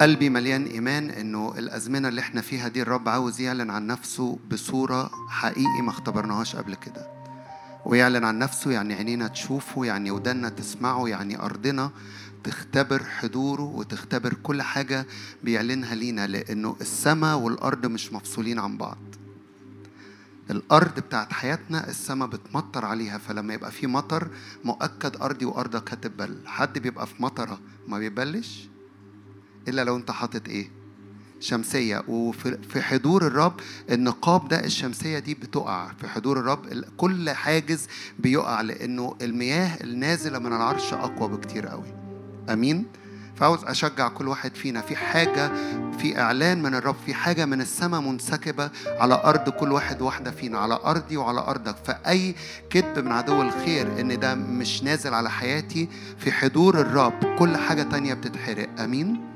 قلبي مليان إيمان إنه الأزمنة اللي إحنا فيها دي الرب عاوز يعلن عن نفسه بصورة حقيقي ما اختبرناهاش قبل كده. ويعلن عن نفسه يعني عينينا تشوفه يعني ودنا تسمعه يعني أرضنا تختبر حضوره وتختبر كل حاجة بيعلنها لينا لأنه السماء والأرض مش مفصولين عن بعض. الأرض بتاعت حياتنا السماء بتمطر عليها فلما يبقى في مطر مؤكد أرضي وأرضك هتبل حد بيبقى في مطرة ما بيبلش؟ إلا لو أنت حاطط إيه؟ شمسية. وفي في حضور الرب النقاب ده الشمسية دي بتقع. في حضور الرب ال- كل حاجز بيقع لأنه المياه النازلة من العرش أقوى بكتير قوي. أمين؟ فعاوز أشجع كل واحد فينا. في حاجة في إعلان من الرب في حاجة من السماء منسكبة على أرض كل واحد واحدة فينا على أرضي وعلى أرضك. فأي كذب من عدو الخير إن ده مش نازل على حياتي في حضور الرب كل حاجة تانية بتتحرق. أمين؟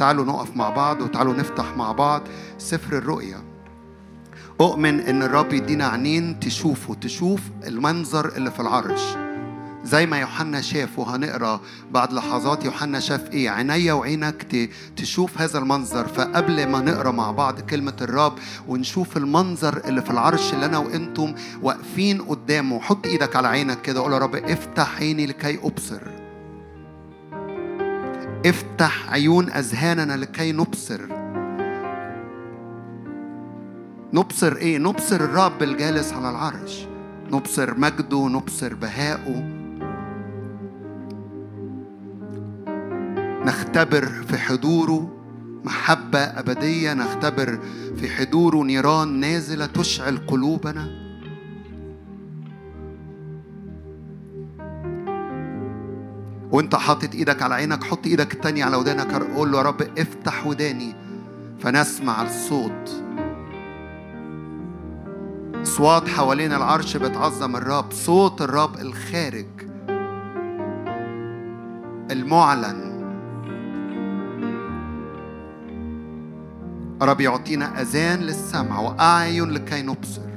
تعالوا نقف مع بعض وتعالوا نفتح مع بعض سفر الرؤيا. أؤمن إن الرب يدينا عينين تشوفه تشوف المنظر اللي في العرش. زي ما يوحنا شاف وهنقرأ بعد لحظات يوحنا شاف إيه. عينيا وعينك تشوف هذا المنظر. فقبل ما نقرأ مع بعض كلمة الرب ونشوف المنظر اللي في العرش اللي أنا وأنتم واقفين قدامه حط إيدك على عينك كده قول يا رب افتح عيني لكي أبصر. افتح عيون أذهاننا لكي نبصر. نبصر إيه؟ نبصر الرب الجالس على العرش. نبصر مجده نبصر بهائه. نختبر في حضوره محبة أبدية. نختبر في حضوره نيران نازلة تشعل قلوبنا. وانت حاطط إيدك على عينك حط إيدك التانية على ودانك. قول له يا رب افتح وداني فنسمع الصوت. اصوات حوالين العرش بتعظم الرب صوت الرب الخارج. المعلن. رب يعطينا أذان للسمع وأعين لكي نبصر.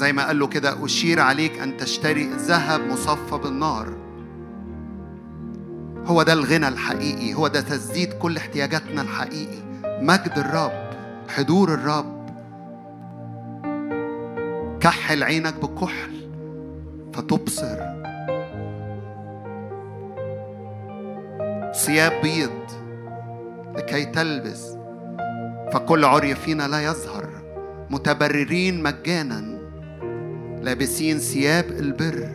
زي ما قال له كده أشير عليك أن تشتري ذهب مصفى بالنار. هو ده الغنى الحقيقي هو ده تسديد كل احتياجاتنا الحقيقي مجد الرب حضور الرب. كحل عينك بكحل فتبصر. ثياب بيض لكي تلبس فكل عري فينا لا يظهر متبررين مجانا. لابسين ثياب البر.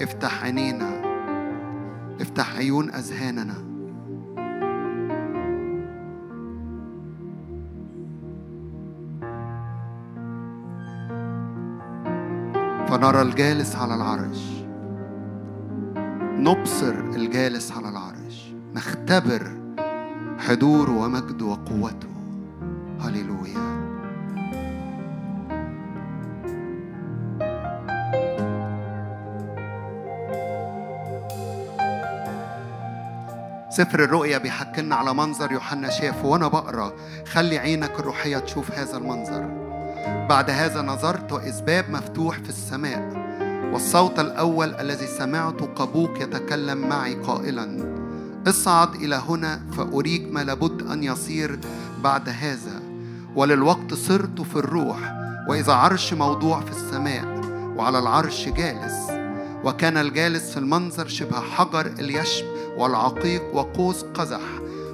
افتح عينينا. افتح عيون أذهاننا. فنرى الجالس على العرش. نبصر الجالس على العرش. نختبر حضوره ومجده وقوته. هللويا. سفر الرؤيا بيحكي لنا على منظر يوحنا شافه وأنا بقرا. خلي عينك الروحية تشوف هذا المنظر. بعد هذا نظرت واذ باب مفتوح في السماء. والصوت الأول الذي سمعته قبوق يتكلم معي قائلا. اصعد إلى هنا فأريك ما لابد أن يصير بعد هذا. وللوقت صرت في الروح وإذا عرش موضوع في السماء وعلى العرش جالس. وكان الجالس في المنظر شبه حجر اليشب والعقيق وقوس قزح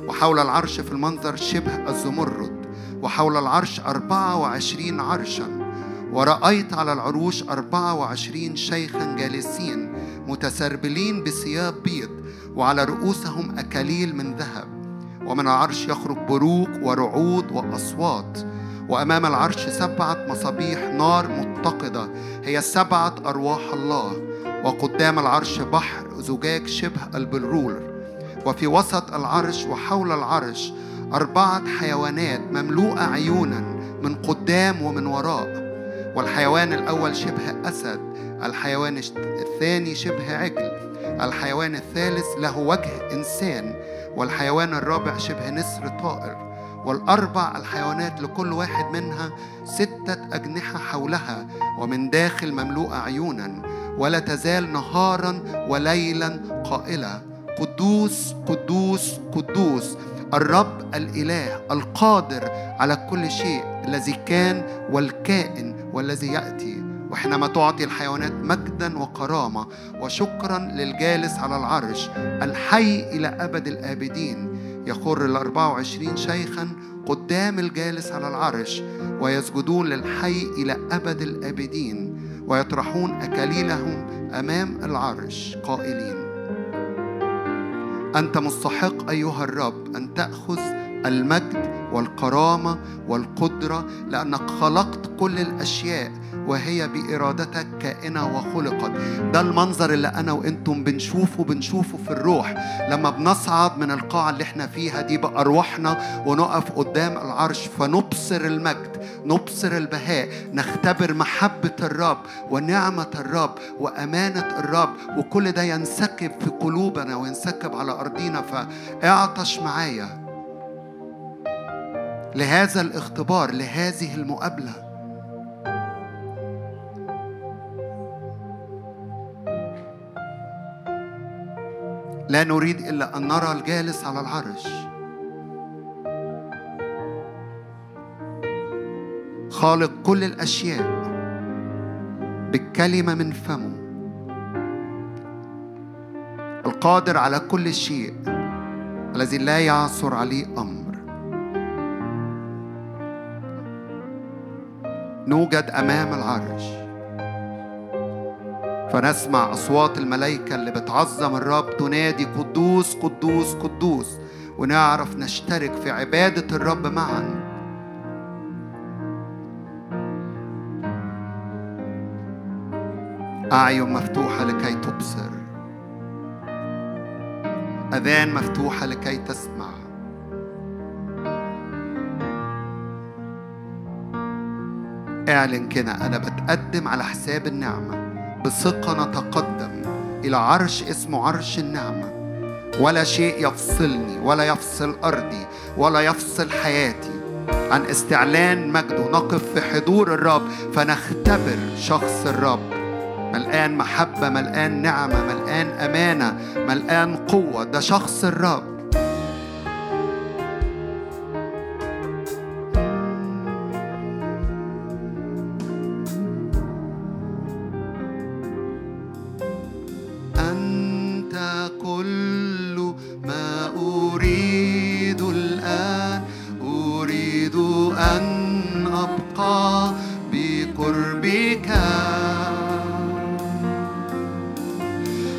وحول العرش في المنظر شبه الزمرد وحول العرش أربعة وعشرين عرشا ورأيت على العروش أربعة وعشرين شيخا جالسين متسربلين بثياب بيض وعلى رؤوسهم أكاليل من ذهب ومن العرش يخرج بروق ورعود وأصوات وأمام العرش سبعة مصابيح نار متقدة هي سبعة أرواح الله. وقدام العرش بحر زجاج شبه البلرول وفي وسط العرش وحول العرش أربعة حيوانات مملوءة عيونا من قدام ومن وراء والحيوان الأول شبه أسد الحيوان الثاني شبه عجل الحيوان الثالث له وجه إنسان والحيوان الرابع شبه نسر طائر والأربع الحيوانات لكل واحد منها ستة أجنحة حولها ومن داخل مملوءة عيونا ولا تزال نهارا وليلا قائلة قدوس قدوس قدوس. الرب الإله القادر على كل شيء الذي كان والكائن والذي يأتي. وحينما تعطي الحيوانات مجدا وكرامة وشكرا للجالس على العرش الحي إلى أبد الآبدين يخر الأربعة وعشرين شيخا قدام الجالس على العرش ويسجدون للحي إلى أبد الآبدين. ويطرحون أكاليلهم أمام العرش قائلين. أنت مستحق أيها الرب أن تأخذ المجد والكرامة والقدرة لأنك خلقت كل الأشياء وهي بإرادتك كائنة وخلقت. ده المنظر اللي أنا وإنتم بنشوفه بنشوفه في الروح. لما بنصعد من القاعة اللي إحنا فيها دي بأرواحنا ونقف قدام العرش فنبصر المجد نبصر البهاء نختبر محبة الرب ونعمة الرب وأمانة الرب وكل ده ينسكب في قلوبنا وينسكب على أرضنا فاعطش معايا لهذا الاختبار لهذه المقابلة. لا نريد إلا أن نرى الجالس على العرش. خالق كل الأشياء بالكلمة من فمه. القادر على كل شيء الذي لا يعثر عليه أمر. نوجد أمام العرش. فنسمع أصوات الملائكة اللي بتعظم الرب تنادي قدوس قدوس قدوس ونعرف نشترك في عبادة الرب معا. أعين مفتوحة لكي تبصر. أذان مفتوحة لكي تسمع. اعلن كده أنا بتقدم على حساب النعمة. بثقة نتقدم. إلى عرش اسمه عرش النعمة. ولا شيء يفصلني ولا يفصل أرضي ولا يفصل حياتي. عن استعلان مجده نقف في حضور الرب فنختبر شخص الرب. ملقان محبة ملقان نعمة ملقان أمانة ملقان قوة. ده شخص الرب.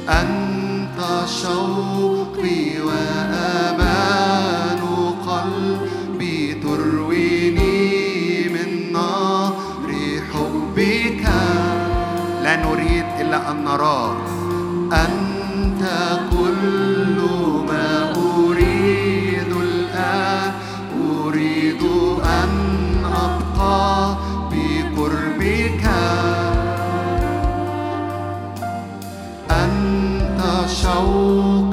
أنت شوقي وأمان قلبي ترويني من نار حبك. لا نريد إلا أن نراك أنت كل saúde.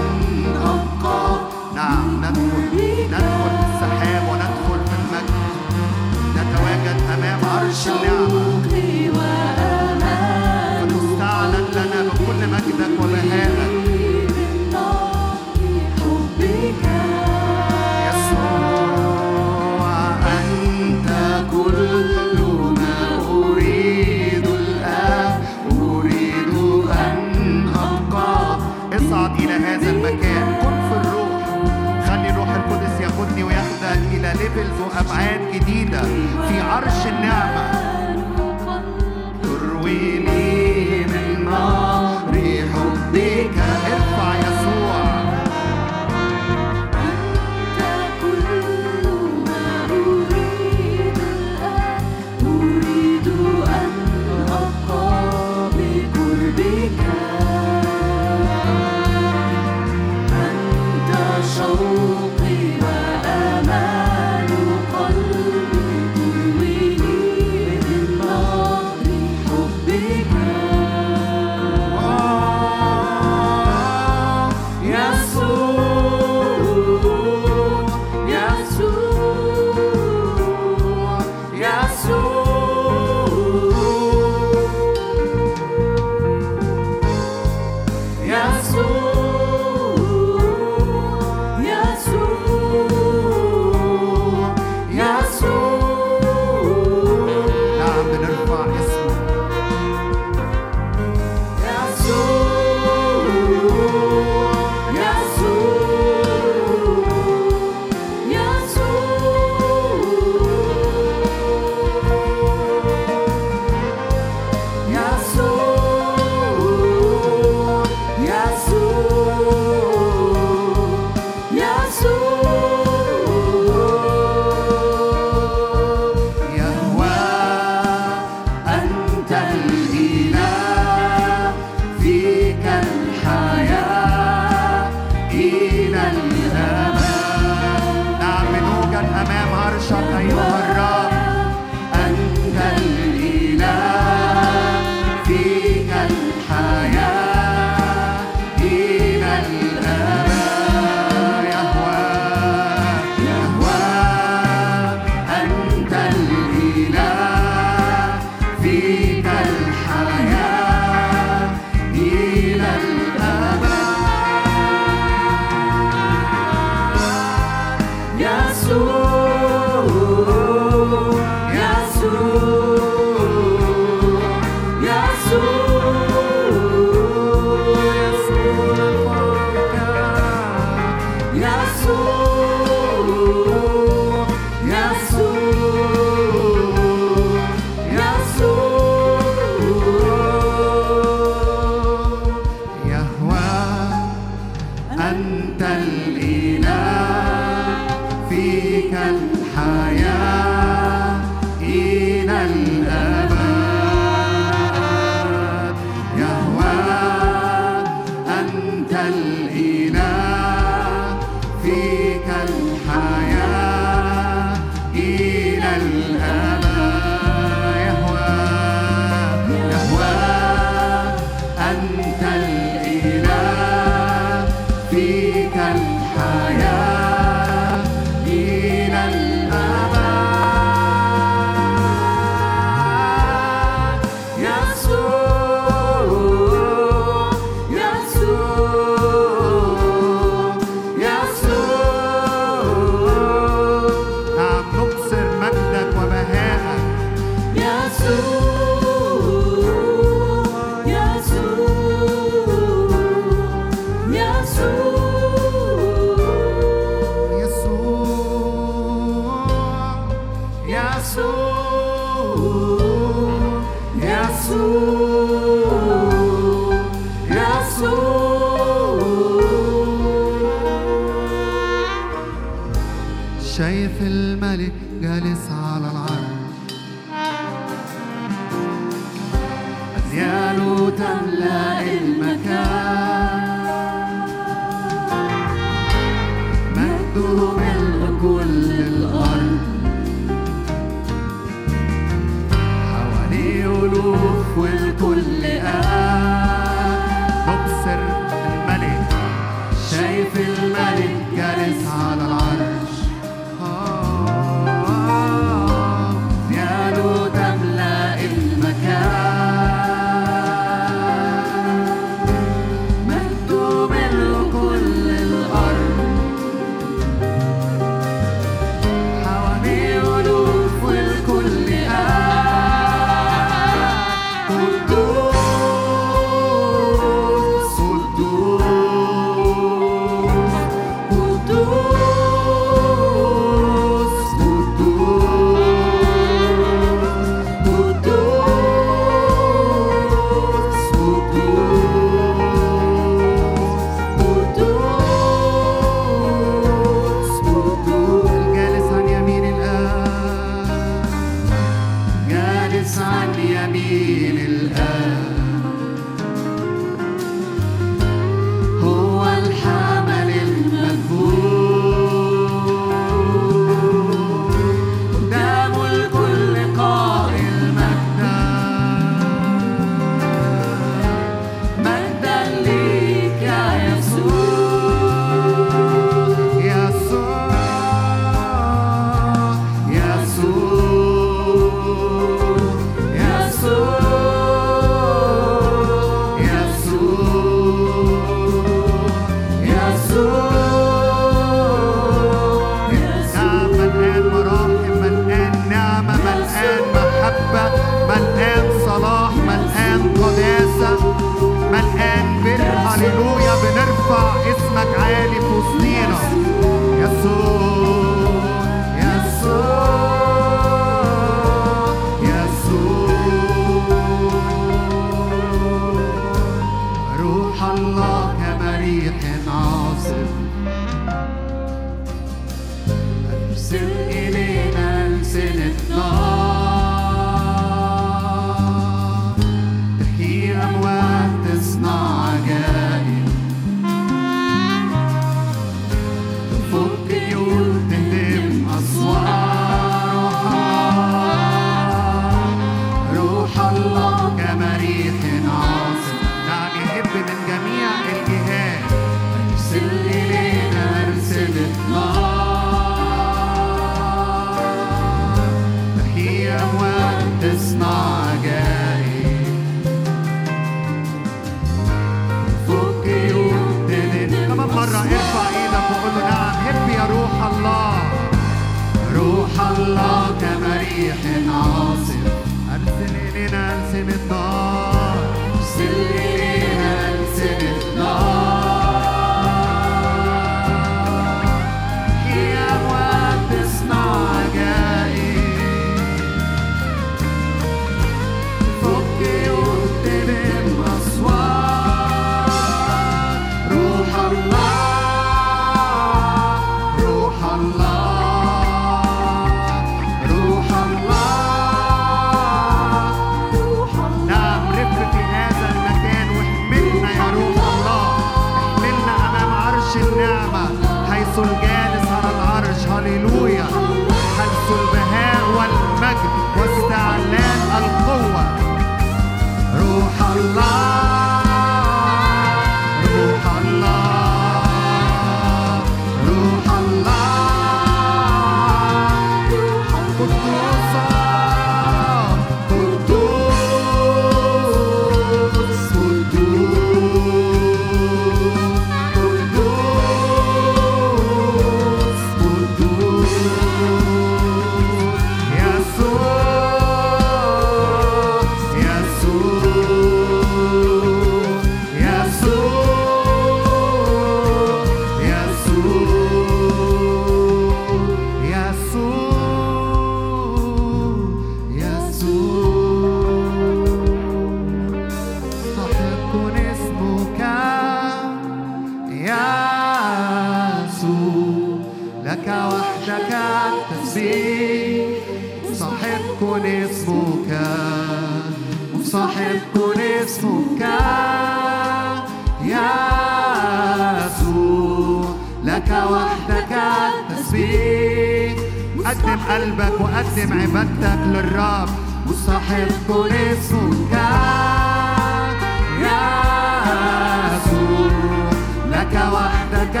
وحدك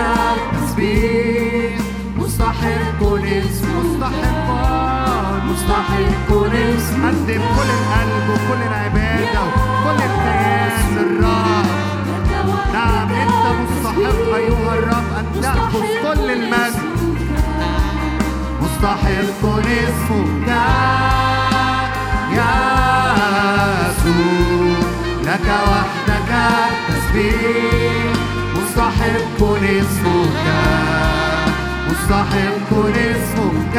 التسبيح مستحق اسم مستحق مستحق اسم قدم كل القلب وكل العبادة وكل الكيان للرب نعم أنت مستحق أيها الرب أن تأخذ كل المجد مستحق اسمك يسوع لك وحدك التسبيح مستحق اسمك مستحق اسمك.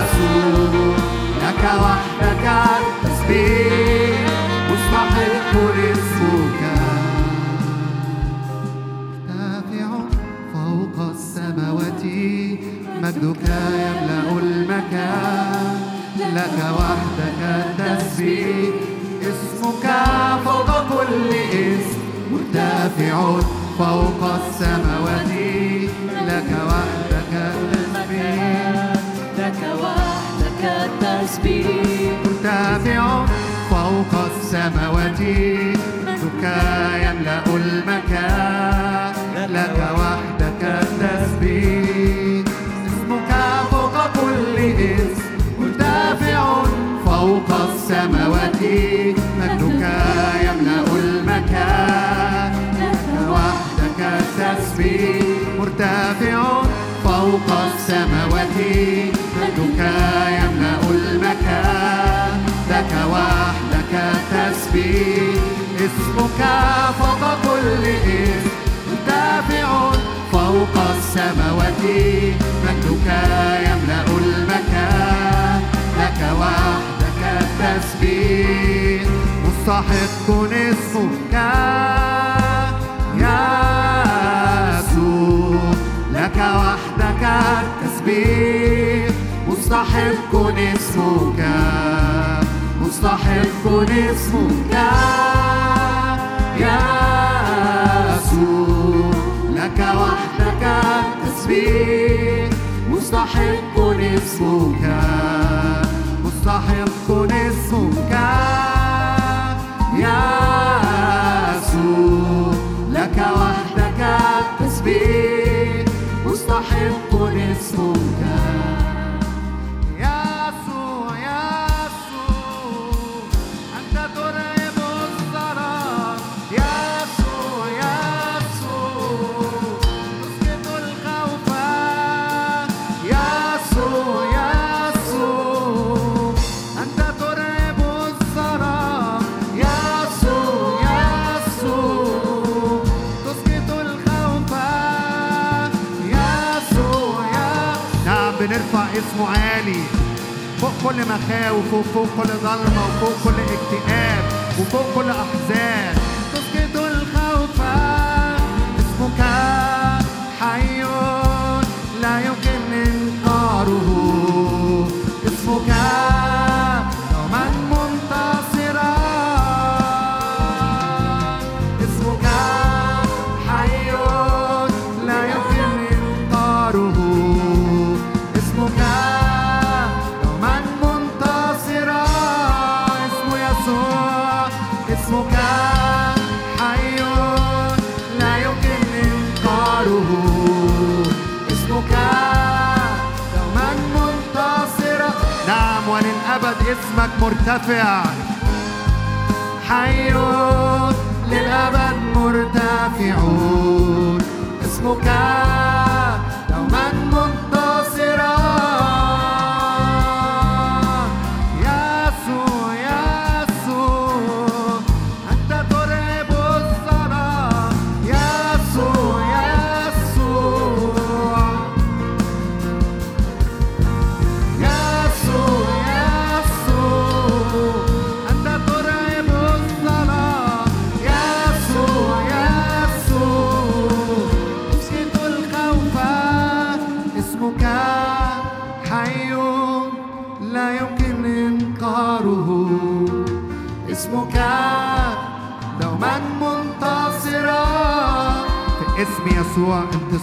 يسوع لك وحدك التسبيح. مستحق اسمك. مرتفع فوق السماوات مجدك يملأ المكان. لك وحدك التسبيح. اسمك فوق كل اسم مرتفع فوق السماوات. لك وحدك التسبيح. لك وحدك التسبيح. مرتفع فوق السماوات. مجدك يملأ المكان. لك وحدك التسبيح. اسمك فوق كل اسم مرتفع فوق السماوات. مرتفع فوق السماوات. مجدك يملأ المكان. لك وحدك التسبيح اسمك فوق كل اسم مرتفع فوق السماوات. مجدك يملأ المكان. لك وحدك التسبيح مستحق اسمك. مستحق اسمك. مستحق اسمك. يا يسوع لك وحدك التسبيح مستحق اسمك. مستحق اسمك. يا يسوع لك وحدك التسبيح مستحق اسمك. كل مخاوف وفوق كل ظلمة وفوق كل اكتئاب وفوق كل أحزان. مرتفع حي للأبد مرتفعون اسمك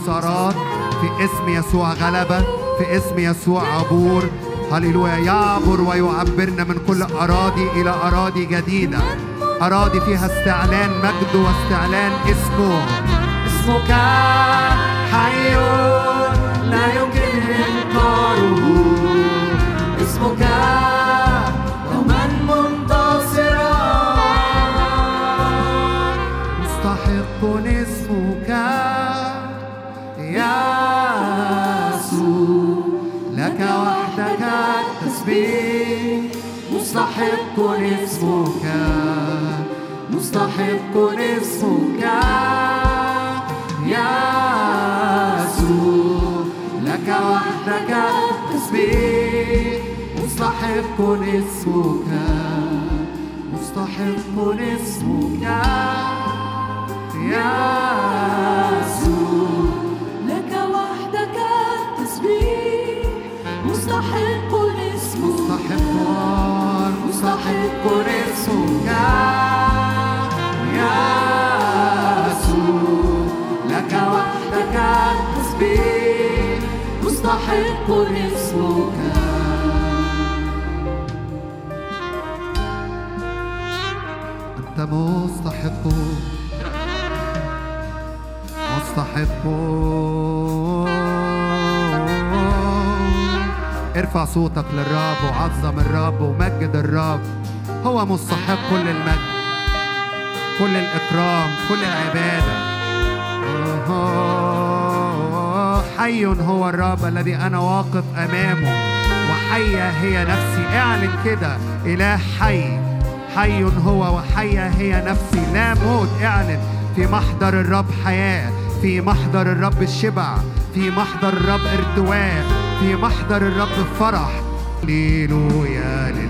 انتصارات في اسم يسوع غلبة في اسم يسوع عبور. هللويا. يعبر ويعبرنا من كل أراضي إلى أراضي جديدة. أراضي فيها استعلان مجد واستعلان اسمه. اسمك حي لا يمكن إنكاره. اسمك مستحق اسمك يا يسوع لك وحدك التسبيح. مستحق يا يسوع لك وحدك التسبيح. مستحق اسمك مستحق مستحق اسمك اسمك أنت ارفع صوتك للرب وعظم الرب ومجد الرب. هو مستحق كل المجد كل الإكرام كل العبادة. آه، حي هو الرب الذي أنا واقف أمامه وحية هي نفسي. اعلن كده إله حي. حي هو وحية هي نفسي. لا موت. اعلن. في محضر الرب حياة في محضر الرب الشبع في محضر الرب ارتواء في محضر الرب فرح. هللويا للإله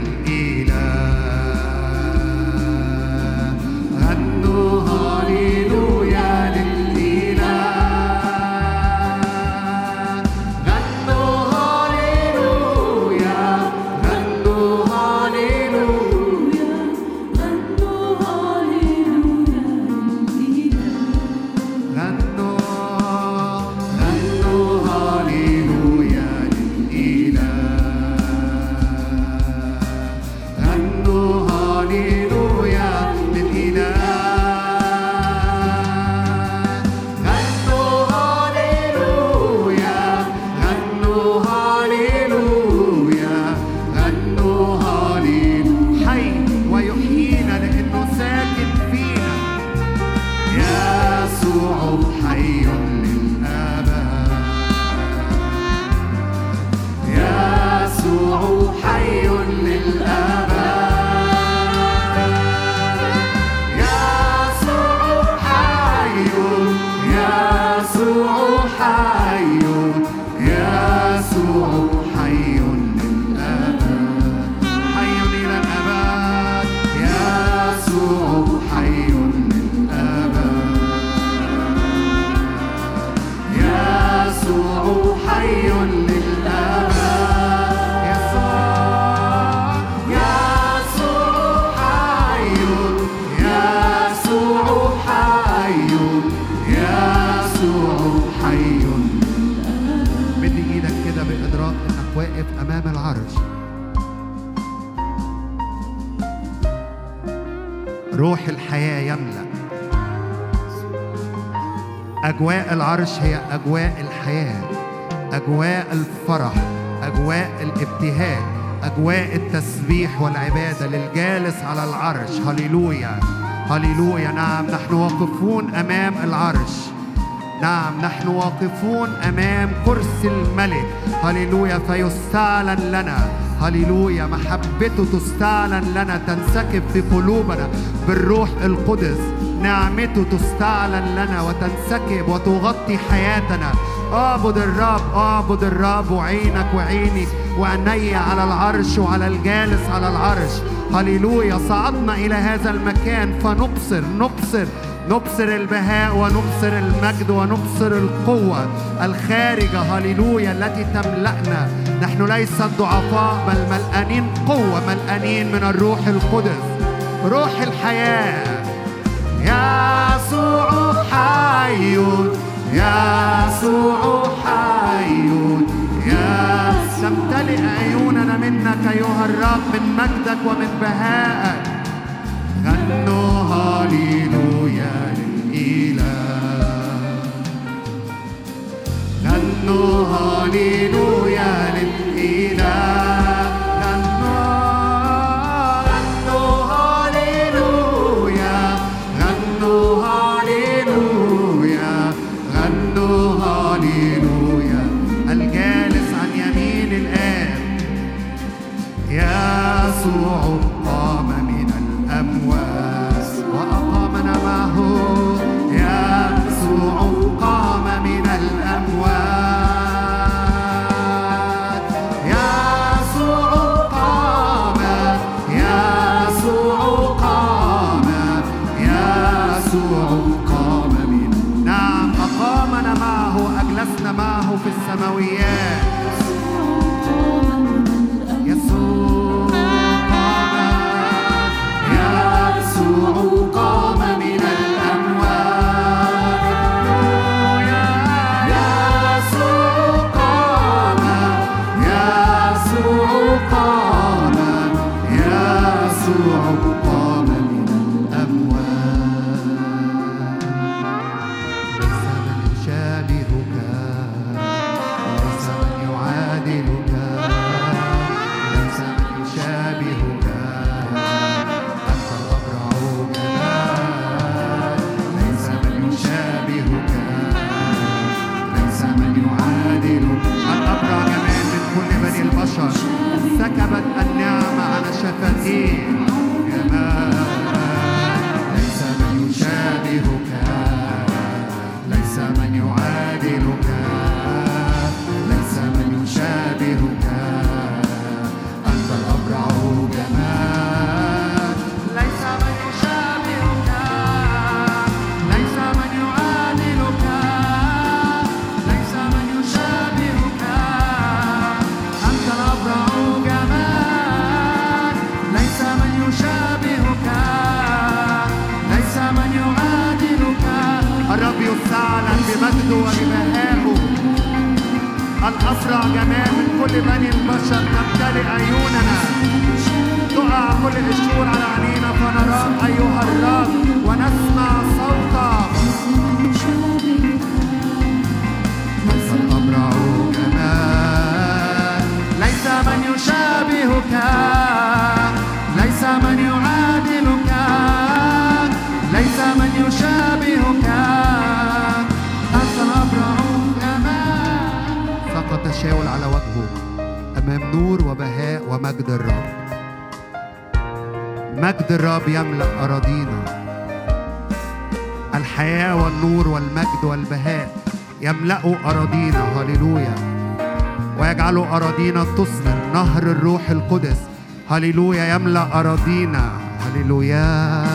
الحياة يملأ. أجواء العرش هي أجواء الحياة أجواء الفرح أجواء الابتهاج أجواء التسبيح والعبادة للجالس على العرش. هللويا هللويا. نعم نحن واقفون أمام العرش. نعم نحن واقفون أمام كرسي الملك. هللويا فيستعلن لنا. هللويا محبته تستعلن لنا تنسكب في قلوبنا بالروح القدس. نعمته تستعلن لنا وتنسكب وتغطي حياتنا. اعبد الرب اعبد الرب وعينك وعيني وعيني على العرش وعلى الجالس على العرش. هللويا صعدنا إلى هذا المكان فنبصر نبصر نبصر البهاء ونبصر المجد ونبصر القوة الخارجة. هللويا التي تملأنا. نحن ليس ضعفاء بل ملآنين قوة ملآنين من الروح القدس. روح الحياة. يسوع حي. يسوع حي. يا تمتلئ عيوننا منك أيها الرب من مجدك ومن بهائك. غنوا هاليلويا الأسرع جمال من كل بني البشر تمتلئ عيوننا تقع كل الشهور على عينينا فنراك أيها الرب ونسمع صوتك ليس من يشابهك ليس من يعادلك شاول على وجهه أمام نور وبهاء ومجد الرب. مجد الرب يملأ أراضينا. الحياة والنور والمجد والبهاء يملأوا أراضينا. هللويا. ويجعل أراضينا تثمر نهر الروح القدس. هللويا. يملأ أراضينا. هللويا.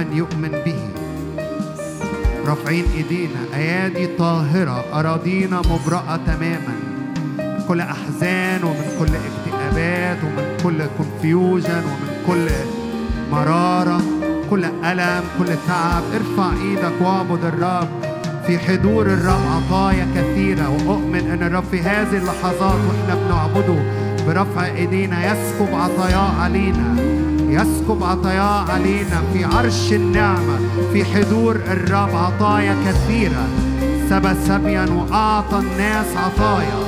من يؤمن به. رافعين إيدينا. أيادي طاهرة. أراضينا مبرأة تماما. من كل أحزان ومن كل اكتئابات ومن كل كونفيوجن ومن كل مرارة. كل ألم كل تعب. ارفع إيدك واعبد الرب. في حضور الرب عطايا كثيرة. وأؤمن أن الرب في هذه اللحظات وإحنا بنعبده. برفع إيدينا. يسكب عطاياه علينا. يسكب عطاياه علينا في عرش النعمة في حضور الرب عطايا كثيرة. سبى سبيا وأعطى الناس عطايا.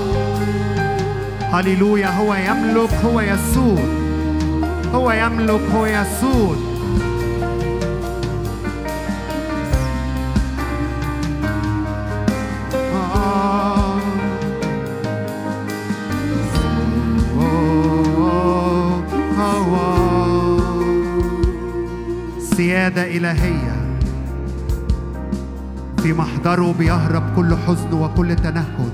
هللويا هو يملك هو يسود. هو يملك هو يسود. سيادة إلهية. في محضره بيهرب كل حزن وكل تنهد.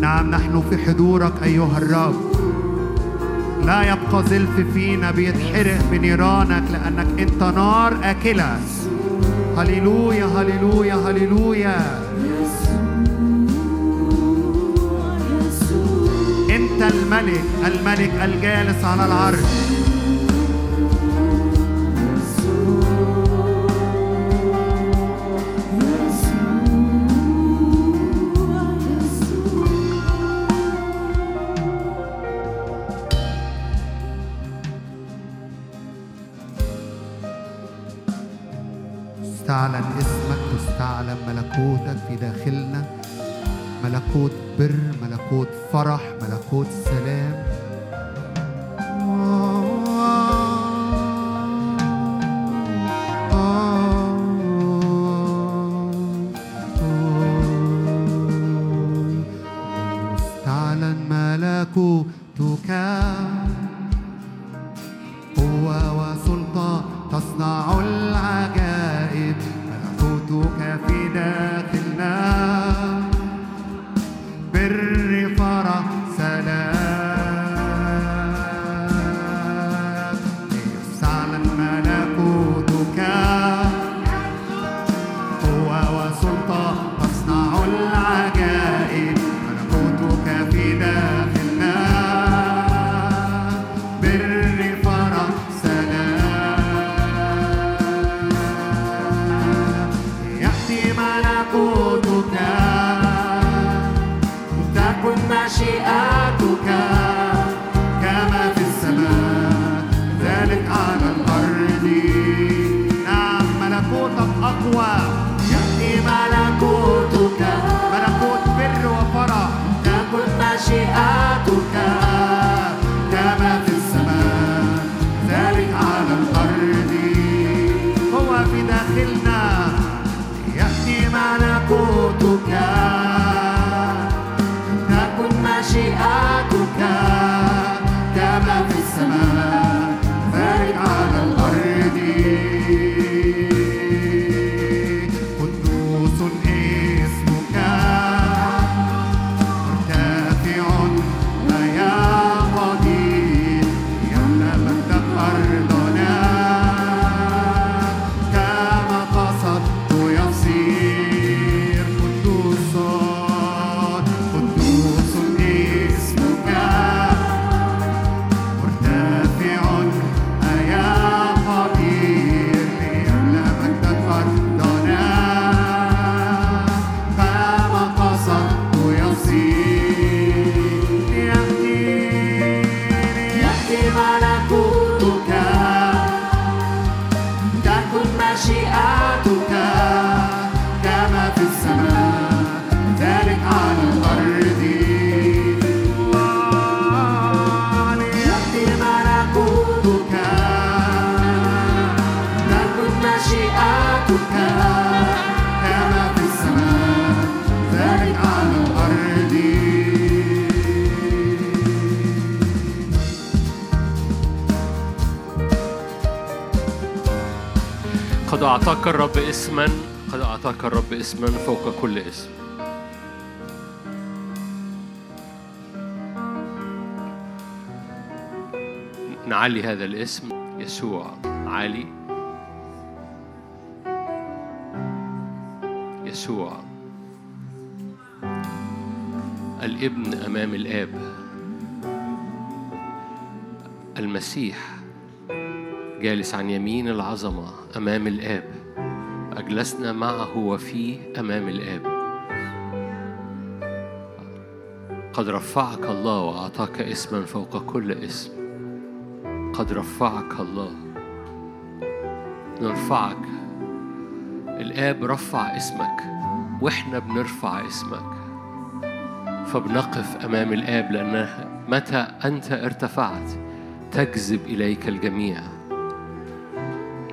نعم نحن في حضورك أيها الرب. لا يبقى زلف فينا بيتحرق بنيرانك لأنك أنت نار آكلة. هللويا هللويا هللويا. أنت الملك الملك الجالس على العرش. ملكوتك في داخلنا. ملكوت بر ملكوت فرح ملكوت سلام ملكوتك أعطاك الرب اسما قد أعطاك الرب اسما فوق كل اسم. نعلي هذا الاسم يسوع. عالي. يسوع. الابن أمام الآب. المسيح. جالس عن يمين العظمة أمام الآب. أجلسنا معه وفيه أمام الآب. قد رفعك الله وأعطاك اسما فوق كل اسم. قد رفعك الله. نرفعك. الآب رفع اسمك. وإحنا بنرفع اسمك. فبنقف أمام الآب لأن متى أنت ارتفعت تجذب إليك الجميع.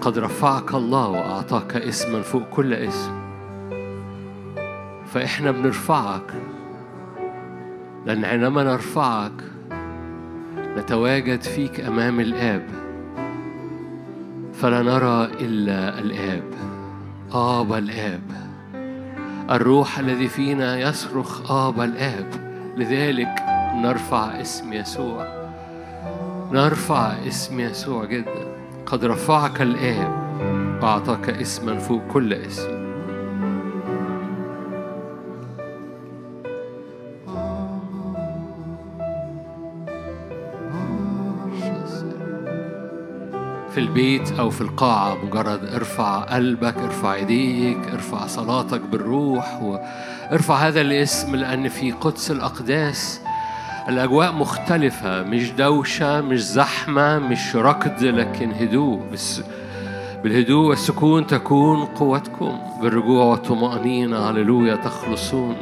قد رفعك الله وأعطاك اسما فوق كل اسم. فإحنا بنرفعك. لأن عندما نرفعك نتواجد فيك أمام الآب. فلا نرى إلا الآب. آبا الآب. الروح الذي فينا يصرخ آبا الآب. لذلك نرفع اسم يسوع. نرفع اسم يسوع جدا. قد رفعك الآب وأعطاك اسما فوق كل اسم. في البيت أو في القاعة مجرد ارفع قلبك ارفع إيديك ارفع صلاتك بالروح وارفع هذا الاسم لأن في قدس الأقداس الأجواء مختلفة مش دوشة مش زحمة مش ركض لكن هدوء. بس بالهدوء والسكون تكون قوتكم. بالرجوع والطمأنينة هللويا تخلصون.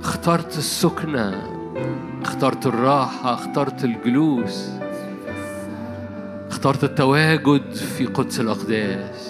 اخترت السكنة اخترت الراحة اخترت الجلوس. اخترت التواجد في قدس الأقداس.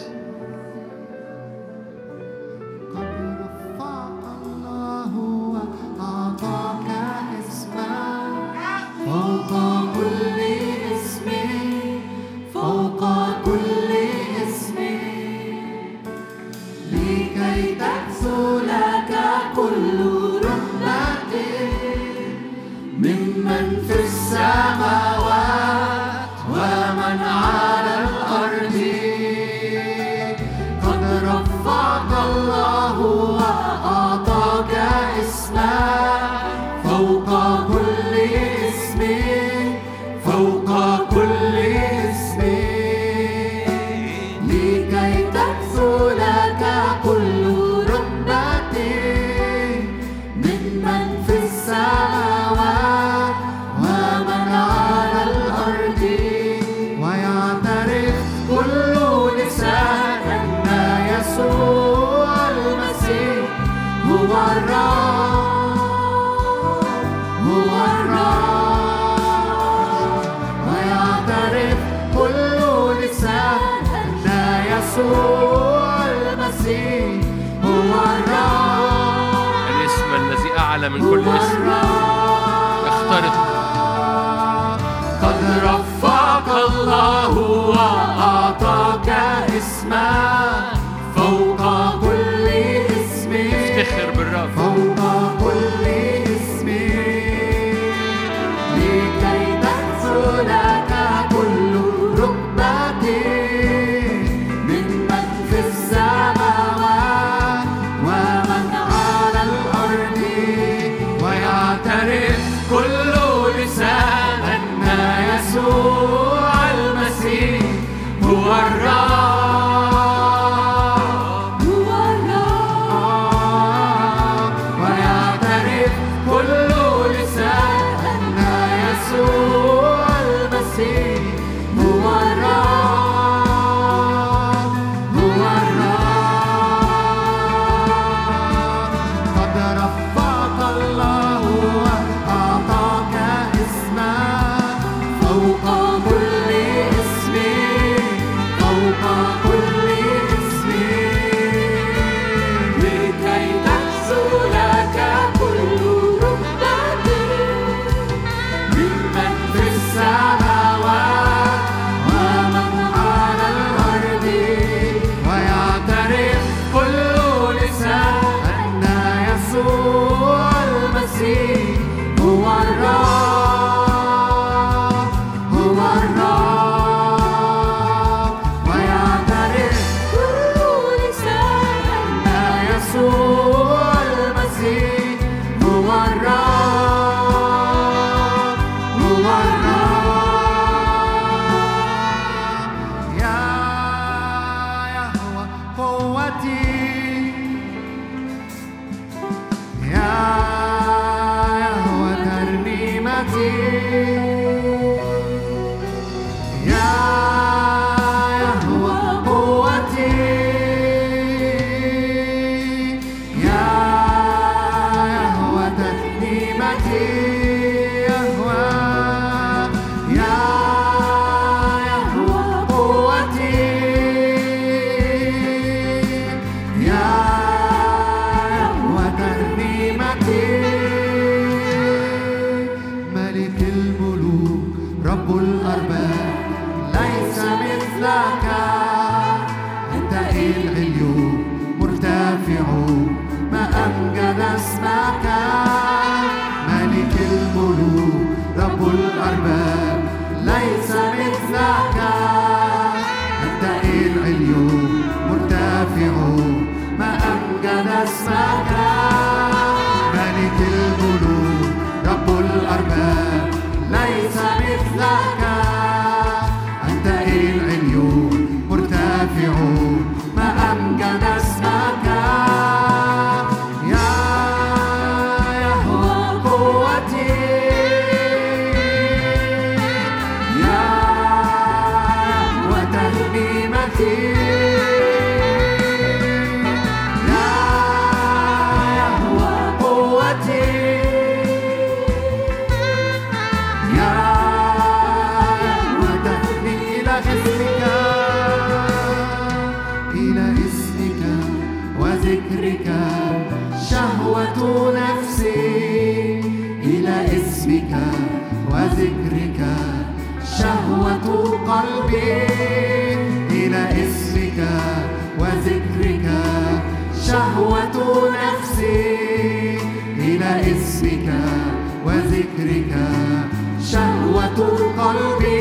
شهوة قلبي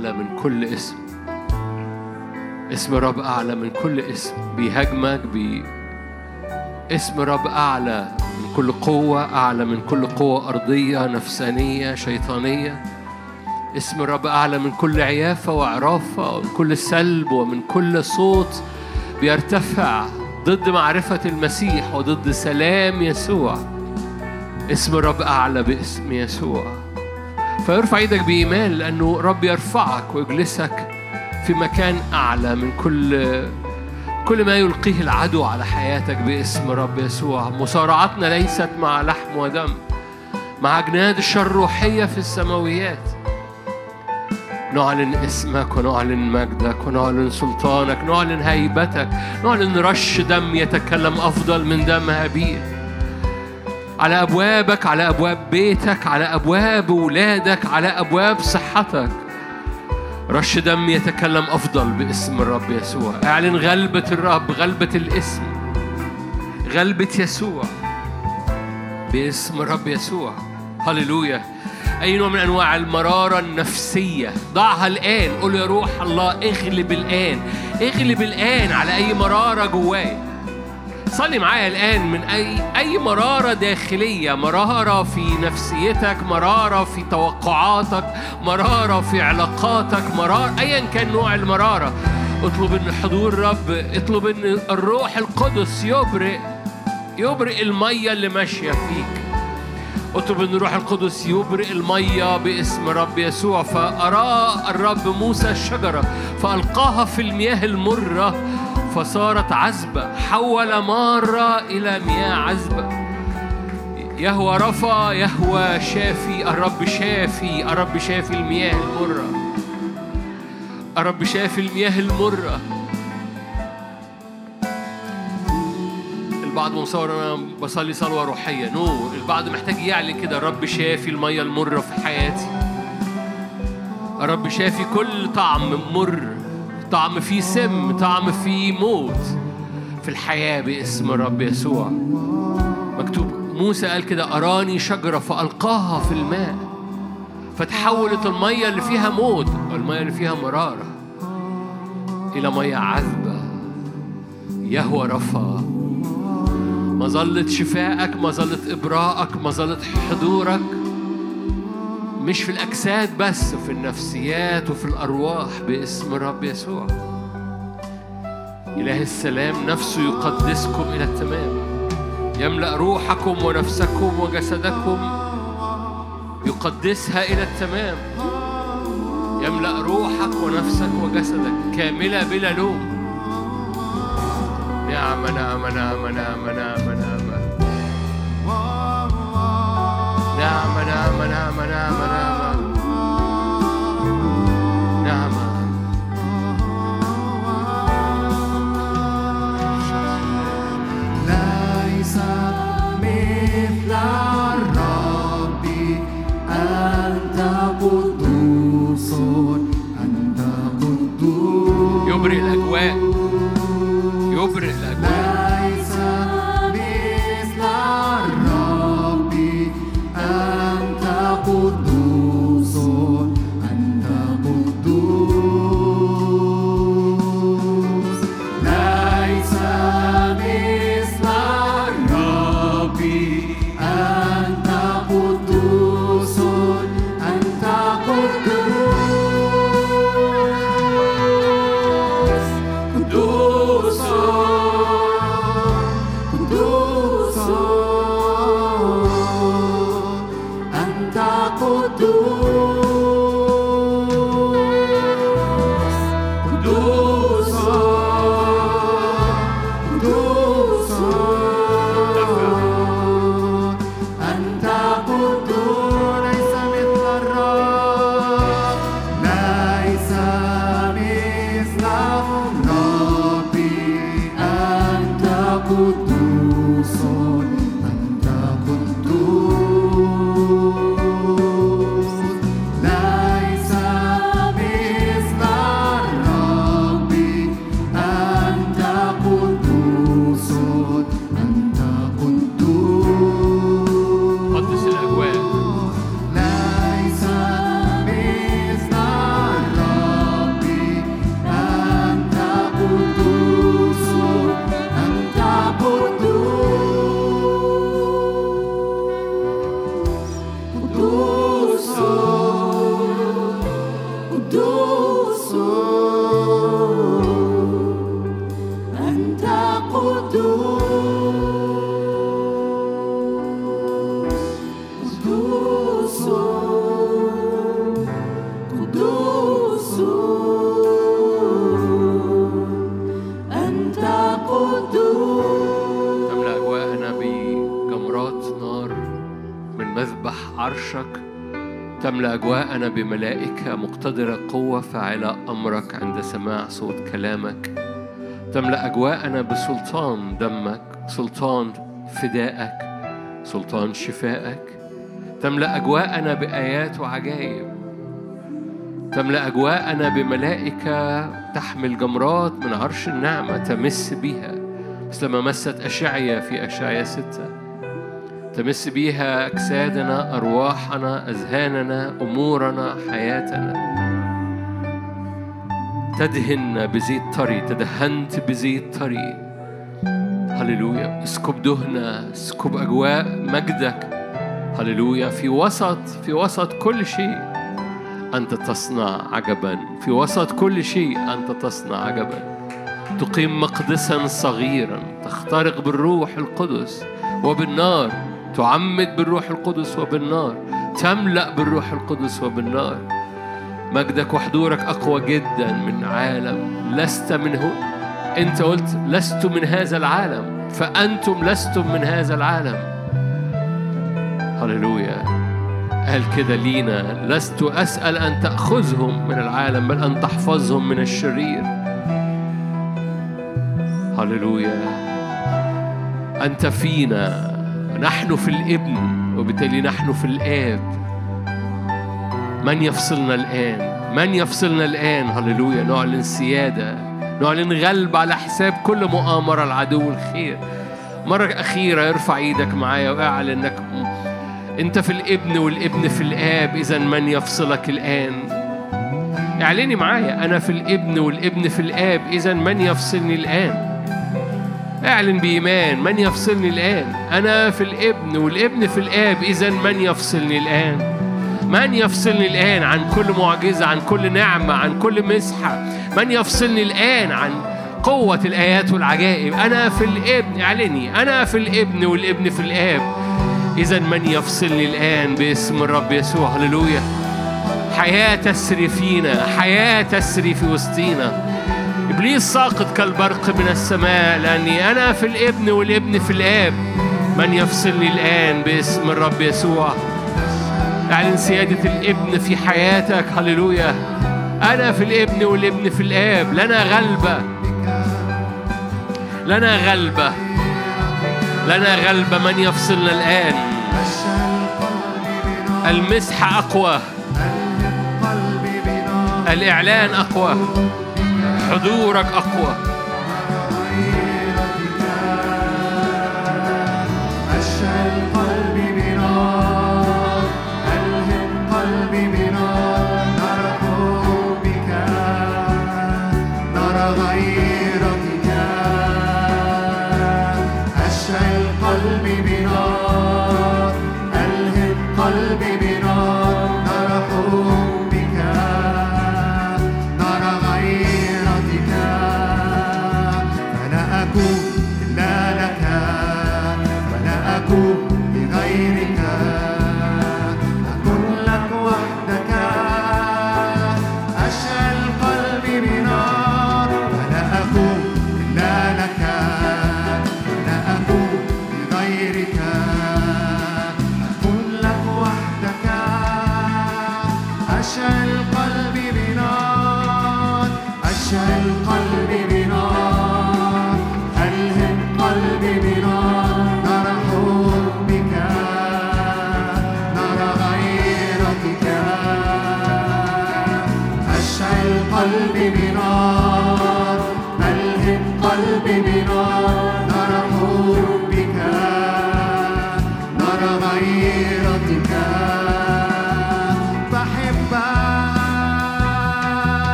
أعلى من كل اسم. اسم الرب أعلى من كل اسم. بيهاجمك بي اسم الرب أعلى من كل قوة أعلى من كل قوة أرضية نفسانية شيطانية. اسم الرب أعلى من كل عيافة وعرافه ومن كل سلب ومن كل صوت بيرتفع ضد معرفة المسيح وضد سلام يسوع. اسم الرب أعلى باسم يسوع. فيرفع إيدك بإيمان لأنه رب يرفعك ويجلسك في مكان أعلى من كل كل ما يلقيه العدو على حياتك باسم رب يسوع. مصارعتنا ليست مع لحم ودم مع أجناد الشر الروحية في السماويات. نعلن اسمك ونعلن مجدك ونعلن سلطانك نعلن هيبتك نعلن رش دم يتكلم أفضل من دم هابيل على أبوابك على أبواب بيتك على أبواب ولادك على أبواب صحتك. رش دم يتكلم أفضل باسم الرب يسوع. اعلن غلبة الرب غلبة الاسم. غلبة يسوع باسم الرب يسوع. هللويا. أي نوع من أنواع المرارة النفسية؟ ضعها الآن. قول يا روح الله اغلب الآن. اغلب الآن على أي مرارة جوايا صلي معايا الآن من أي أي مرارة داخلية. مرارة في نفسيتك مرارة في توقعاتك مرارة في علاقاتك مرارة أيا كان نوع المرارة. اطلب إن حضور رب اطلب إن الروح القدس يبرئ يبرئ المية اللي ماشية فيك. اطلب إن الروح القدس يبرئ المية باسم رب يسوع. فأرى الرب موسى الشجرة فألقاها في المياه المرة. فصارت عذبة حول مارة إلى مياه عذبة يهوى رفا يهوى شافي الرب شافي الرب شافي المياه المرة. الرب شافي المياه المرة. البعض مصور أنا بصلي صلوة روحية. نو البعض محتاج يعلن كده. الرب شافي الميه المرة في حياتي. الرب شافي كل طعم مر. طعم فيه سم طعم فيه موت. في الحياة باسم الرب يسوع. مكتوب موسى قال كده أراني شجرة فألقاها في الماء. فتحولت المية اللي فيها موت المية اللي فيها مرارة إلى مية عذبة. يهوى رفا. مظلة شفائك مظلة إبراءك مظلة حضورك. مش في الأجساد بس في النفسيات وفي الأرواح باسم الرب يسوع. إله السلام نفسه يقدسكم إلى التمام. يملأ روحكم ونفسكم وجسدكم يقدسها إلى التمام. يملأ روحك ونفسك وجسدك كاملة بلا لوم. نعمة نعمة نعمة نعمة نعمة نعمة نعمة نعمة نعمة نعمة نعمة نعمة ليس مثل الرب أنت قدوس أنت قدوس يبرئ الأجواء يبرئ الأجواء أجواءنا بملائكة مقتدرة قوة فاعلة أمرك عند سماع صوت كلامك. تملأ أجواءنا بسلطان دمك سلطان فدائك سلطان شفائك. تملأ أجواءنا بآيات وعجائب. تملأ أجواءنا بملائكة تحمل جمرات من عرش النعمة تمس بيها مثل ما مست أشعيا في أشعيا ستة. تمس بيها أجسادنا أرواحنا أذهاننا أمورنا حياتنا. تدهن بزيت طري تدهنت بزيت طري هللويا. اسكب دهنة اسكب أجواء مجدك. هللويا. في وسط في وسط كل شيء أنت تصنع عجبا. في وسط كل شيء أنت تصنع عجبا. تقيم مقدسا صغيرا. تخترق بالروح القدس وبالنار. تعمد بالروح القدس وبالنار تملأ بالروح القدس وبالنار. مجدك وحضورك أقوى جدا من عالم لست منه. أنت قلت لست من هذا العالم فأنتم لستم من هذا العالم. هللويا. قال كده لينا لست أسأل أن تأخذهم من العالم بل أن تحفظهم من الشرير. هللويا. أنت فينا. نحن في الابن وبالتالي نحن في الآب. من يفصلنا الآن؟ من يفصلنا الآن؟ هللويا. نعلن سيادة. نعلن غلب على حساب كل مؤامرة العدو الخير مرة أخيرة ارفع إيدك معايا وأعلن إنك أنت في الابن والابن في الآب. إذا من يفصلك الآن؟ اعلني معايا. أنا في الابن والابن في الآب. إذا من يفصلني الآن؟ اعلن بإيمان من يفصلني الآن؟ أنا في الابن والابن في الآب إذا من يفصلني الآن؟ من يفصلني الآن عن كل معجزة عن كل نعمة عن كل مسحة من يفصلني الآن عن قوة الآيات والعجائب؟ أنا في الابن اعلني أنا في الابن والابن في الآب. إذا من يفصلني الآن باسم الرب يسوع؟ هللويا. حياة تسري فينا حياة تسري في وسطينا. إبليس ساقط كالبرق من السماء لأني أنا في الإبن والإبن في الآب. من يفصلني الآن باسم الرب يسوع؟ أعلن سيادة الإبن في حياتك هللويا. أنا في الإبن والإبن في الآب لنا غلبة. لنا غلبة. لنا غلبة من يفصلنا الآن. المسحة أقوى. الإعلان أقوى. حضورك أقوى.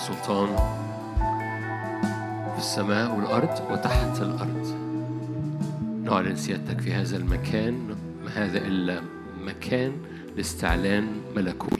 وسلطان في السماء والأرض وتحت الأرض. نعلن سيادتك في هذا المكان ما هذا إلا مكان لاستعلان ملكوت.